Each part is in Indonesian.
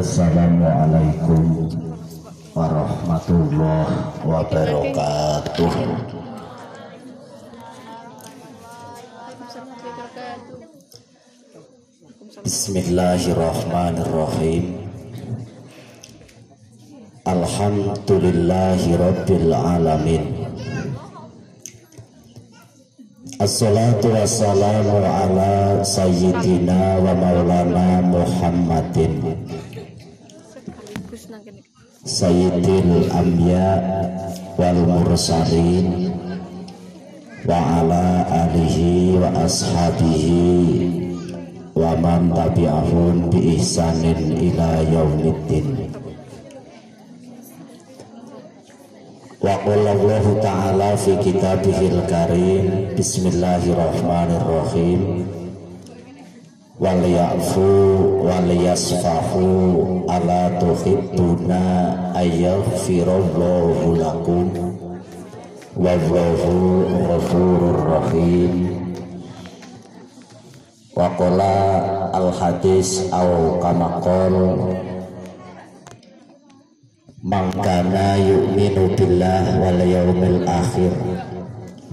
Assalamualaikum warahmatullahi wabarakatuh. Bismillahirrahmanirrahim. Alhamdulillahi rabbil alamin. Assalatu wassalamu ala sayyidina wa maulana Muhammadin Sayyidil Amya wal Mursalin wa ala alihi wa ashabihi wa man tabi'ahum bi ihsanin ila yaumiddin. Wa qala ta'ala fi kitabihil karim bismillahirrahmanirrahim wal ya'fu wal yasfahu ala tuhibbuna ayyaghfirallahu lakum. Wallahu ghafurur rahim. Wa qala al hadis au kama man kana yu'minu billah wal yaumil akhir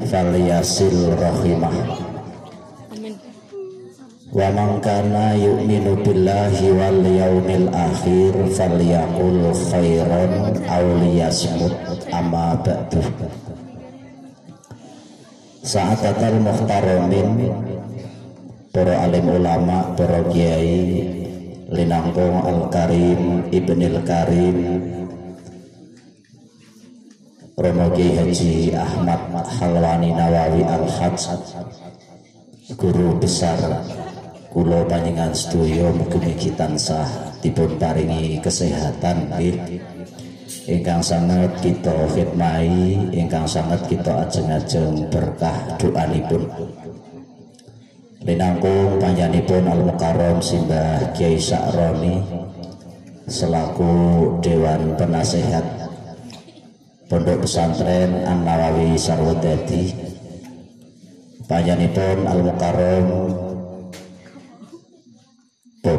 falyasil rahimah wa man kana yu'minu billahi wal yaumil akhir falyaqul khairan aw liyasmut amma ba'du. Sa'atatal muhtaramin para alim ulama para kiai linangkung al-karim ibnil karim Romo Haji Ahmad Halwani Nawawi Al-Hajj guru besar Kulo panjenengan sedaya mugi-mugi tansah dipun paringi kesehatan nggih. Ingkang sangat kita khidmati, ingkang sangat kita ajeng-ajeng berkah doanipun. Linangkung panjenenganipun Al Mukarram Simbah Kiai Sakroni selaku Dewan Penasehat Pondok Pesantren An Nawawi Sarwadadi panjenenganipun Al Mukarram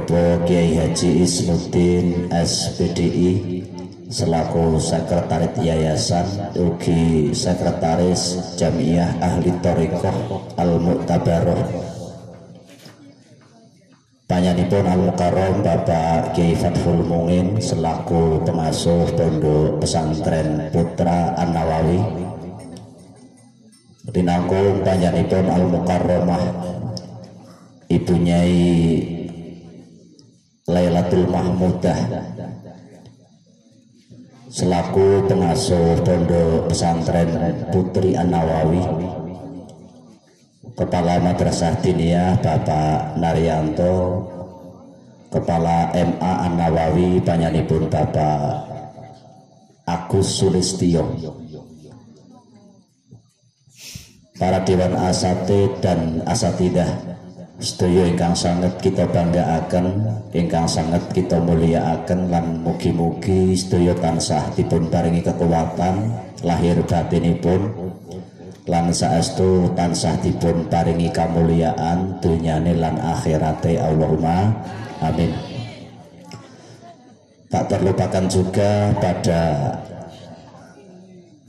Bapak Kiai Haji Ismuddin SPDI selaku sekretaris yayasan ugi sekretaris Jamiah Ahli Torikoh Al Mu'tabaroh Panyanipun Al Mukarram Bapak Kiai Fathul Mungin selaku pengasuh Pondok Pesantren Putra An Nawawi Dinangkung panyanipun Al Mukarramah Ibu Nyai Lailatul Mahmudah. Selaku pengasuh pondok pesantren Putri An Nawawi Kepala Madrasah Diniyah Bapak Naryanto Kepala MA An Nawawi panyanipun Bapak Agus Sulistio para dewan asatid dan asatidah sedaya ingkang sangat kita banggaaken ingkang sangat kita mulyakaken lan mugi-mugi sedaya tansah dipun paringi kekuatan lahir batinipun lan saestu tansah dipun paringi kamulyaan dunyane lan akhirate Allahumma amin. Tak terlupakan juga pada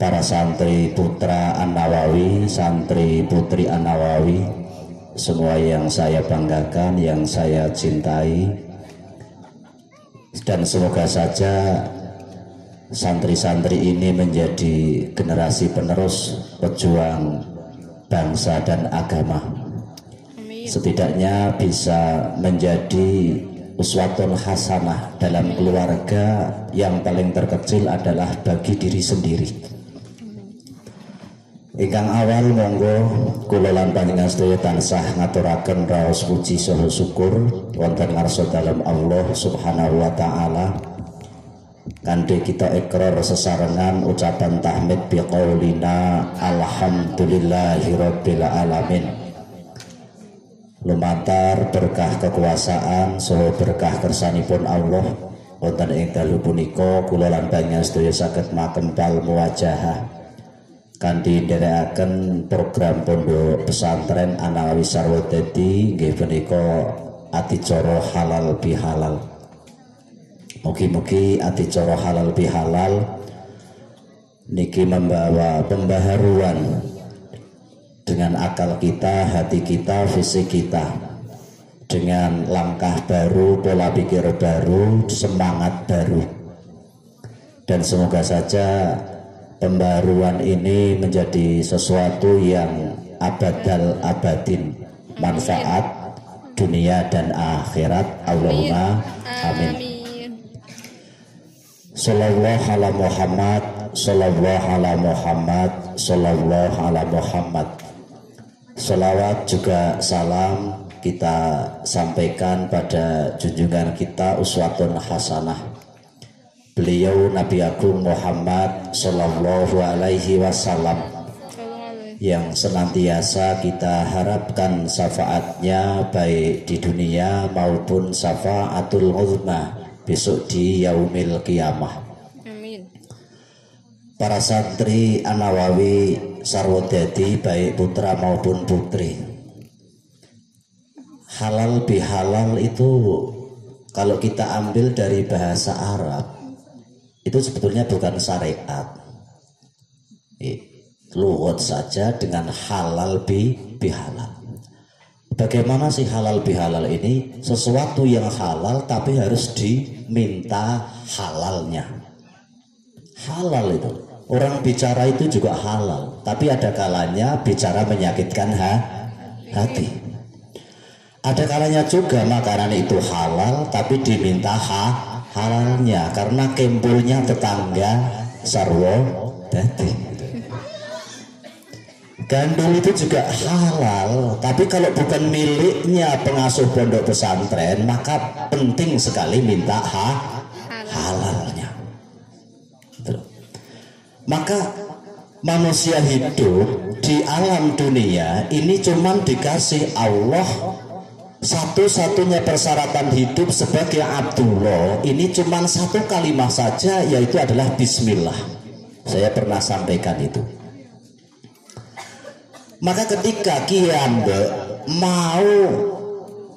para santri putra An-Nawawi santri putri An-Nawawi semua yang saya banggakan, yang saya cintai. Dan semoga saja santri-santri ini menjadi generasi penerus pejuang bangsa dan agama. Setidaknya bisa menjadi uswatun hasanah dalam keluarga yang paling terkecil adalah bagi diri sendiri Ingkang awal monggo kula lan panjenengan sedaya tansah ngaturaken raos puji saha syukur wonten ngarsa dalam Allah Subhanahu wa taala. Kanthi kita ikrar sesarengan ucapan tahmid biqaulina alhamdulillahi rabbil alamin. Lumantar berkah kekuasaan saha berkah kersanipun Allah wonten ing dalu punika kula lan panjenengan sedaya saged makempal muwajahah kanthi nderekaken program pondok pesantren Anawi Sarwodadi nggih punika adicara halal bihalal. Mugi-mugi adicara halal bihalal niki membawa pembaharuan dengan akal kita, hati kita, fisik kita dengan langkah baru, pola pikir baru, semangat baru. Dan semoga saja pembaruan ini menjadi sesuatu yang abadal abadin. Manfaat dunia dan akhirat. Allahumma amin. Sallallahu ala Muhammad Sallallahu ala Muhammad Sallallahu ala Muhammad. Salawat juga salam kita sampaikan pada junjungan kita uswatun hasanah Beliau Nabi Agung Muhammad Sallallahu alaihi wasallam yang senantiasa kita harapkan syafaatnya baik di dunia maupun syafaatul uzma besok di yaumil kiamah. Amin. Para santri Anawawi Sarwodadi baik putra maupun putri. Halal bihalal itu kalau kita ambil dari bahasa Arab itu sebetulnya bukan syariat. Luhut saja dengan halal bi bihalal. Bagaimana sih halal bihalal ini? Sesuatu yang halal tapi harus diminta halalnya. Halal itu. Orang bicara itu juga halal, tapi ada kalanya bicara menyakitkan ha hati. Ada kalanya juga makanan itu halal tapi diminta ha halalnya karena kempulnya tetangga sarwo dadi. Gandum itu juga halal, tapi kalau bukan miliknya pengasuh pondok pesantren, maka penting sekali minta ha halalnya. Maka manusia hidup di alam dunia ini cuma dikasih Allah satu-satunya persyaratan hidup sebagai Abdullah ini cuma satu kalimat saja yaitu adalah Bismillah. Saya pernah sampaikan itu. Maka ketika Kiambe mau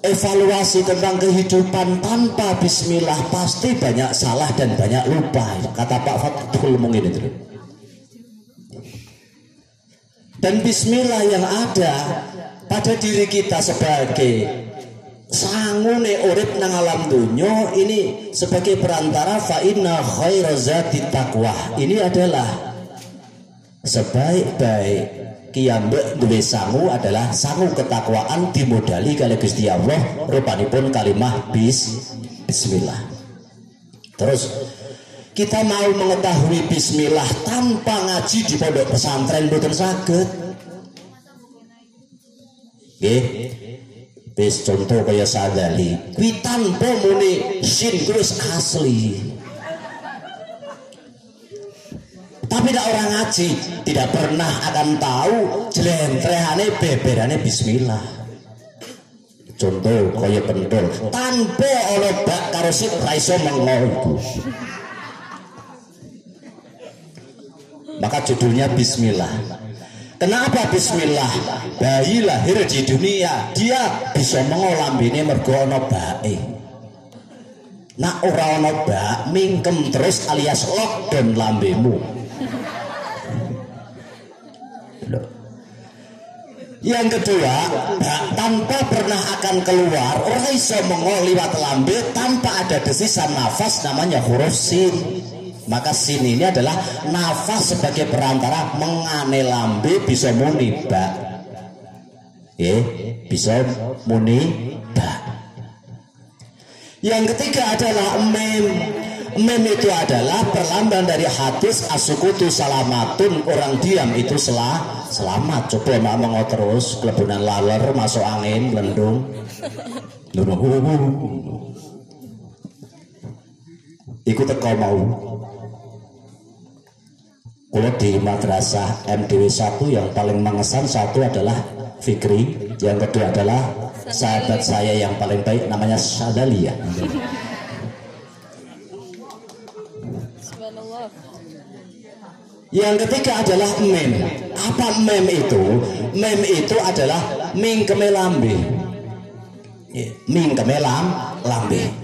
evaluasi tentang kehidupan tanpa bismillah pasti banyak salah dan banyak lupa. Kata Pak Fatul mungkin itu. Dan bismillah yang ada pada diri kita sebagai sangune urip nang alam dunya ini sebagai perantara fa inna khairazati taqwa. Ini adalah sebaik-baik kiyambek duwe sangu adalah sangu ketakwaan dimodali kali Gusti Allah rupanipun kalimah bis bismillah. Terus kita mau mengetahui bismillah tanpa ngaji di pondok pesantren boten saged. Nggih Bis contoh kaya sadali kuwi tanpa muni sin asli. Tapi tidak orang ngaji tidak pernah akan tahu jelentrehane beberane bismillah. Contoh kaya pendol tanpa ono bak karo sip ra maka judulnya bismillah Kenapa bismillah? Bayi lahir di dunia, dia bisa mengolam ini mergo ana bae. Nak ora ana bak, mingkem terus alias lockdown lambemu. Yang kedua, tanpa pernah akan keluar, orang iso mengoliwat lambe tanpa ada desisan nafas namanya huruf sin. Maka sin ini adalah nafas sebagai perantara mengane lambe bisa muni ba. Eh, bisa muni ba. Yang ketiga adalah mem Mem itu adalah perlambang dari hadis asukutu salamatun orang diam itu selah selamat. Coba mak mau terus kelebunan laler masuk angin lendung. Ikut teko mau. Kalau di madrasah MDW 1 yang paling mengesan satu adalah Fikri, yang kedua adalah sahabat saya yang paling baik namanya Sadalia. Yang ketiga adalah mem. Apa mem itu? Mem itu adalah ming kemelambe. Ming kemelam lambe.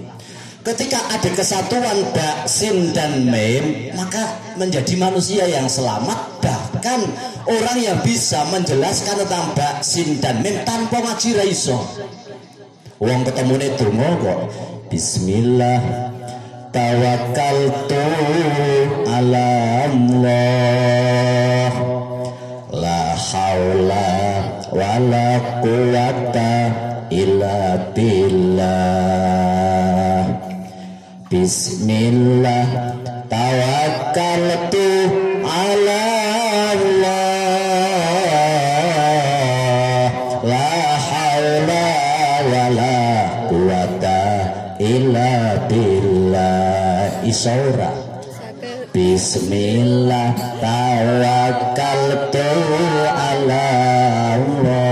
Ketika ada kesatuan bak, sin dan mem, maka menjadi manusia yang selamat bahkan orang yang bisa menjelaskan tentang bak, sin dan mem tanpa ngaji raiso. Wong ketemu donga kok. Bismillah tawakkaltu ala Allah la haula wala quwata illa billah Bismillah tawakkaltu ala Allah. La haula wala quwata illa billah isaura Bismillah tawakkaltu ala Allah.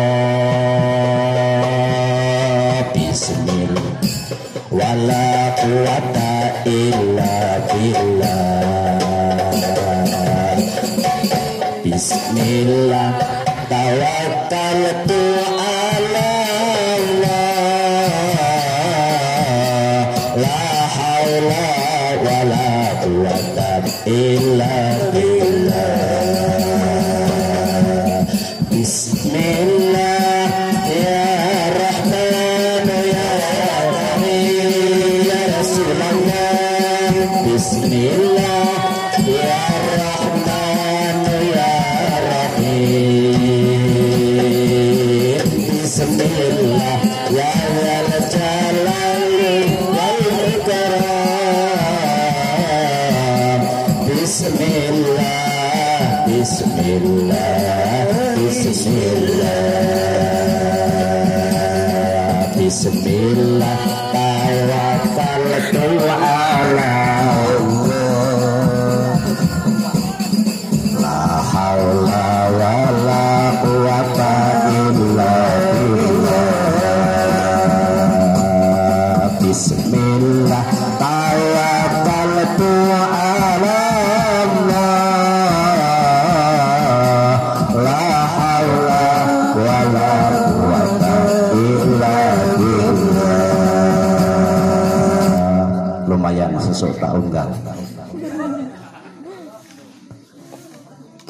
Bismillah. Wala quwata Bismillah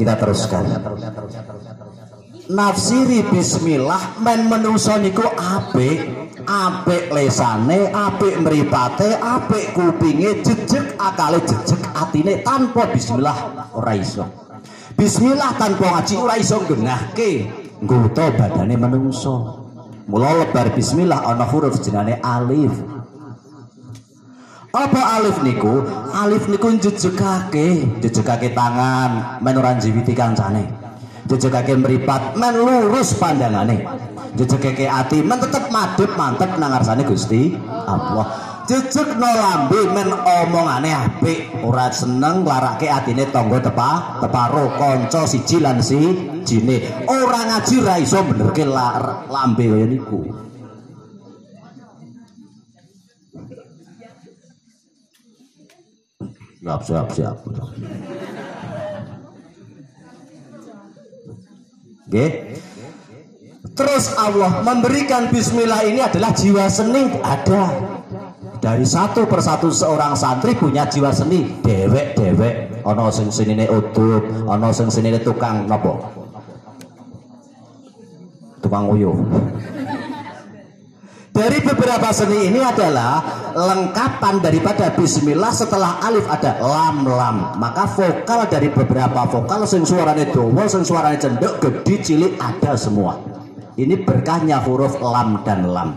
kita teruskan. Nafsiri bismillah men menungso niku apik. Apik lesane apik mripate apik kupinge jejeg akale jejeg atine tanpa bismillah ora iso. Bismillah tanpa ngaji ora iso genahke ngguto badane menungso. Mula lebar bismillah ana huruf jenenge alif apa alif niku? Alif niku jejegake, jejegake tangan, men ora njiwiti kancane. Jejegake mripat, men lurus pandangane. Jejegake ati, men tetep madhep mantep nang ngarsane Gusti Allah. Jejegno lambe men omongane apik, ora seneng larake atine tangga tepa, teparo kanca siji lan sijine. Ora ngaji ra iso benerke lambe kaya niku. Siap, siap, siap. Oke. Terus Allah memberikan bismillah ini adalah jiwa seni ada. Dari satu persatu seorang santri punya jiwa seni, dewek-dewek. Ono sing senine udut, ono sing senine tukang nopo? Tukang uyuh. Dari beberapa seni ini adalah lengkapan daripada bismillah setelah alif ada lam lam. Maka vokal dari beberapa vokal sing suaranya dawa, sing suaranya cendek, gede, cilik ada semua. Ini berkahnya huruf lam dan lam.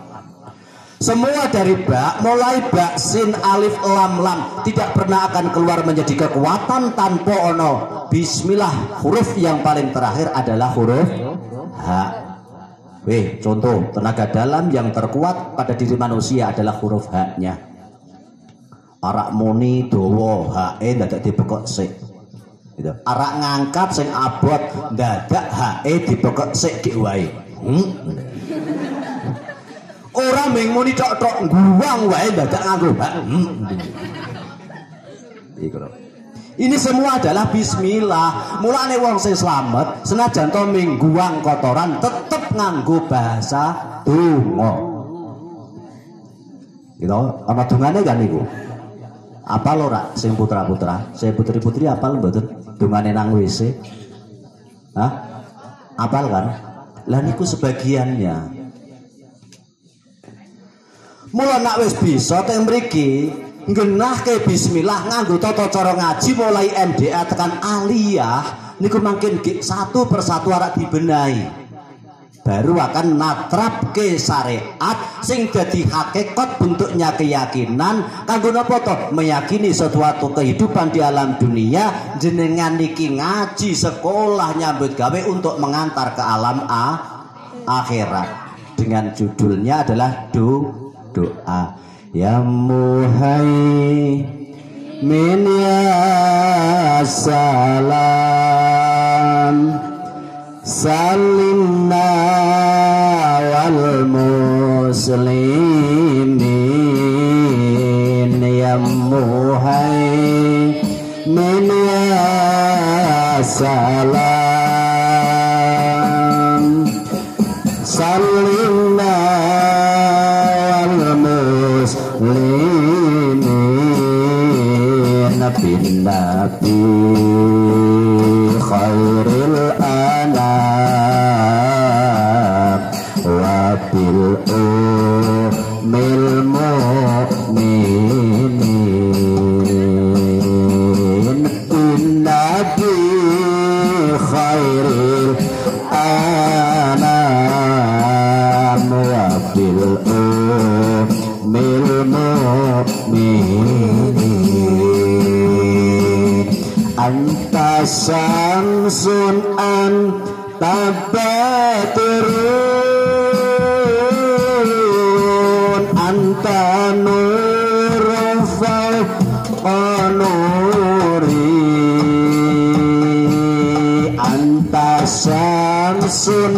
Semua dari bak, mulai bak, sin, alif, lam, lam tidak pernah akan keluar menjadi kekuatan tanpa ono. Bismillah, huruf yang paling terakhir adalah huruf ha. Weh, contoh tenaga dalam yang terkuat pada diri manusia adalah huruf H-nya. Arak muni dowo HE dadak dibekok sik. Gitu. Arak ngangkat sing abot dadak HE dibekok sik ki wae. Hmm? Ora ming muni tok-tok guwang wae dadak nganggo. Hmm. Iku lho. Ini semua adalah bismillah. Mulane wong sing slamet senajan to mingguang kotoran tetep nganggo bahasa donga. Gitu, ana dungane kan niku. Apal ora sing putra-putra, sing putri-putri apal mboten dungane nang WC? Hah? Apal kan? Lah niku sebagiannya. Mula nak wis bisa teng mriki nggenahke bismillah nganggo tata cara ngaji mulai MDA tekan aliyah niku makin satu persatu arek dibenahi. baru akan natrap ke syariat sing jadi hakikat bentuknya keyakinan kanggo napa to? Meyakini sesuatu kehidupan di alam dunia jenengan niki ngaji sekolah nyambut gawe untuk mengantar ke alam a akhirat. Dengan judulnya adalah do doa ya muhai min ya salam salimna wal muslimin. Ya muhai min ya salam sun an tata terun anta nur anuri anta sun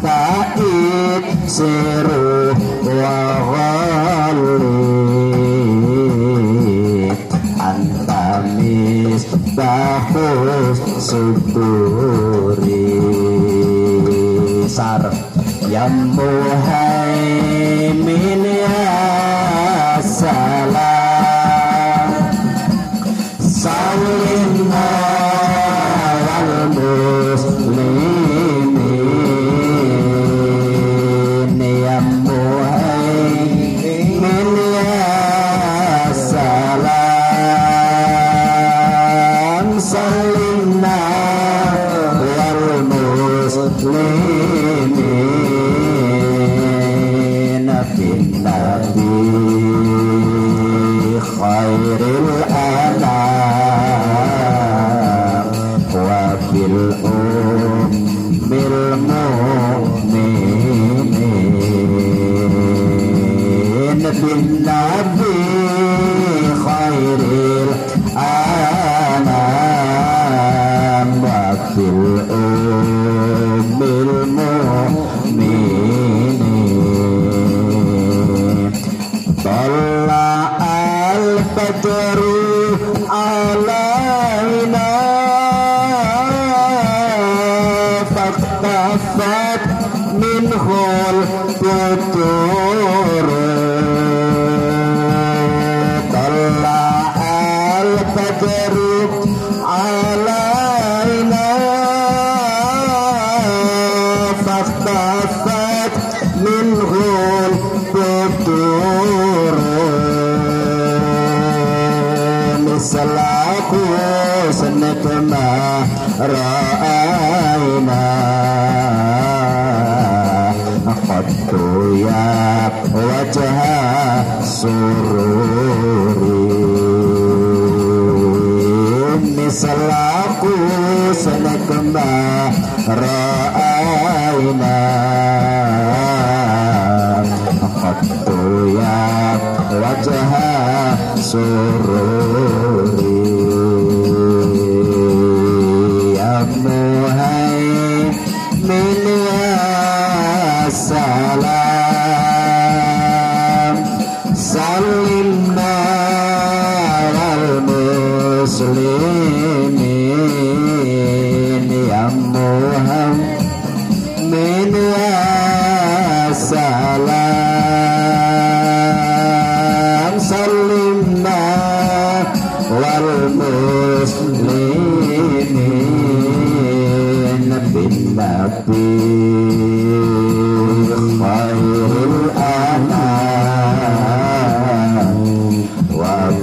faid seru wawalit. Antamis bahus syukuri. Sar yang muhaib đợi đi cerrar.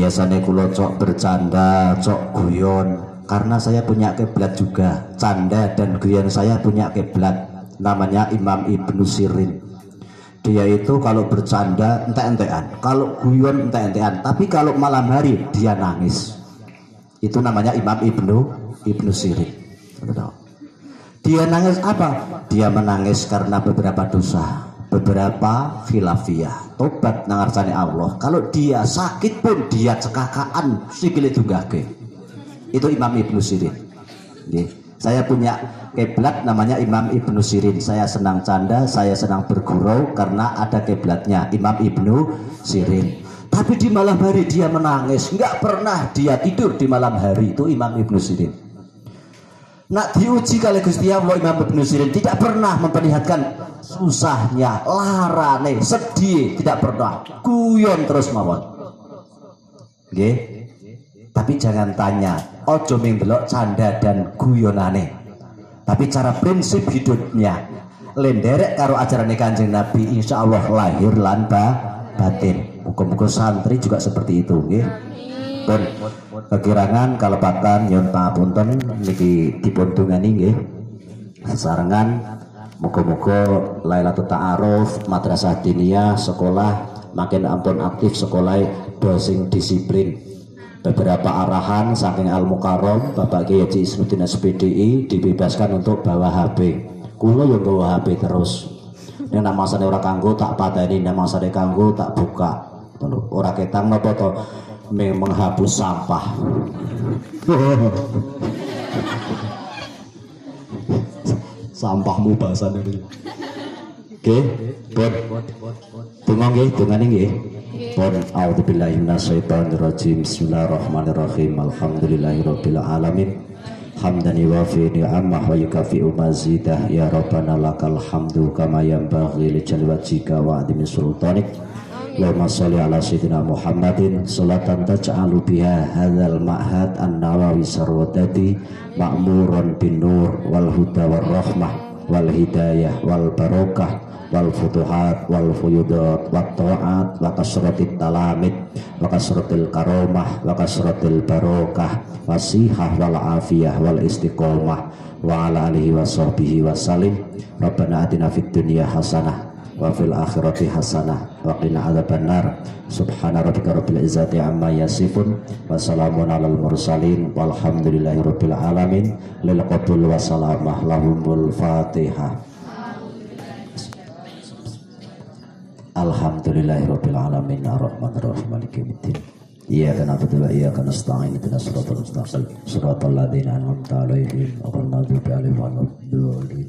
biasanya kulo cok bercanda cok guyon. Karena saya punya kiblat juga. Canda dan guyon saya punya kiblat. Namanya Imam Ibnu Sirin. Dia itu kalau bercanda ente-entean kalau guyon ente-entean tapi kalau malam hari dia nangis. Itu namanya Imam Ibnu Ibnu Sirin. Dia nangis apa? Dia menangis karena beberapa dosa. Beberapa khilafiyah tobat nangarsane Allah. Kalau dia sakit pun dia cekakaan sikile tunggake itu Imam Ibnu Sirin. Saya punya kiblat namanya Imam Ibnu Sirin. Saya senang canda saya senang bergurau karena ada kiblatnya Imam Ibnu Sirin. Tapi di malam hari dia menangis. Nggak pernah dia tidur di malam hari. Itu Imam Ibnu Sirin Nak diuji kali Gusti Allah Imam Ibnu Sirin tidak pernah memperlihatkan susahnya, larane, sedih, tidak pernah. Guyon terus mawon. Nggih. Tapi jangan tanya, ojo ming delok canda dan guyonane. Tapi cara prinsip hidupnya lenderek karo ajaran Kanjeng Nabi insya Allah lahir lan ba- batin. Muga-muga santri juga seperti itu, nggih. Pun kekirangan kalepatan nyon pangapunten niki dipun dungani nggih. Sarengan muga-muga Lailatul Ta'aruf Madrasah Diniyah sekolah makin ampun aktif sekolah dosing disiplin. Beberapa arahan saking Al Mukarrom Bapak Kiai Haji Ismuddin SPDI dibebaskan untuk bawa HP kulo yang bawa HP terus. Ini nama saya orang kanggo tak pateni nama saya kanggo tak buka. Orang ketang napa to menghapus sampah. Sampahmu bahasan ini. Oke pun tunggu nggih tungane nggih. Pun a'udzubillahi minasyaitonirrajim. Bismillahirrahmanirrahim. Alhamdulillahirabbil alamin. Hamdan yuwafi ni'amah wa yukafi'u mazidah. Ya rabbana lakal hamdu kama yanbaghi li jalli wajhika wa adimi sultanik Allahumma sholli ala sayyidina Muhammadin salatan taj'alu biha hadzal ma'had an-nawawi sarwadati ma'muran bin nur wal huda war rahmah wal hidayah wal barokah wal futuhat wal fuyudat wat ta'at wa kasratit talamid wa kasratil karomah wa kasratil barokah wasihah wal afiyah wal istiqomah wa ala alihi wa sahbihi wa salim. Rabbana atina fid dunya hasanah wa fil akhirati hasanah. Wa qina adzabannar subhana rabbika rabbil izzati amma yasifun wa salamun alal mursalin. Walhamdulillahi rabbil alamin. Lil qabul wa salamah lahumul fatihah. Alhamdulillahi rabbil alamin. Arrahmanir rahim. Maliki yaumiddin. Iyyaka na'budu wa iyyaka nasta'in. Ihdinas siratal mustaqim. Siratal ladzina an'amta 'alaihim ghairil maghdubi 'alaihim waladdallin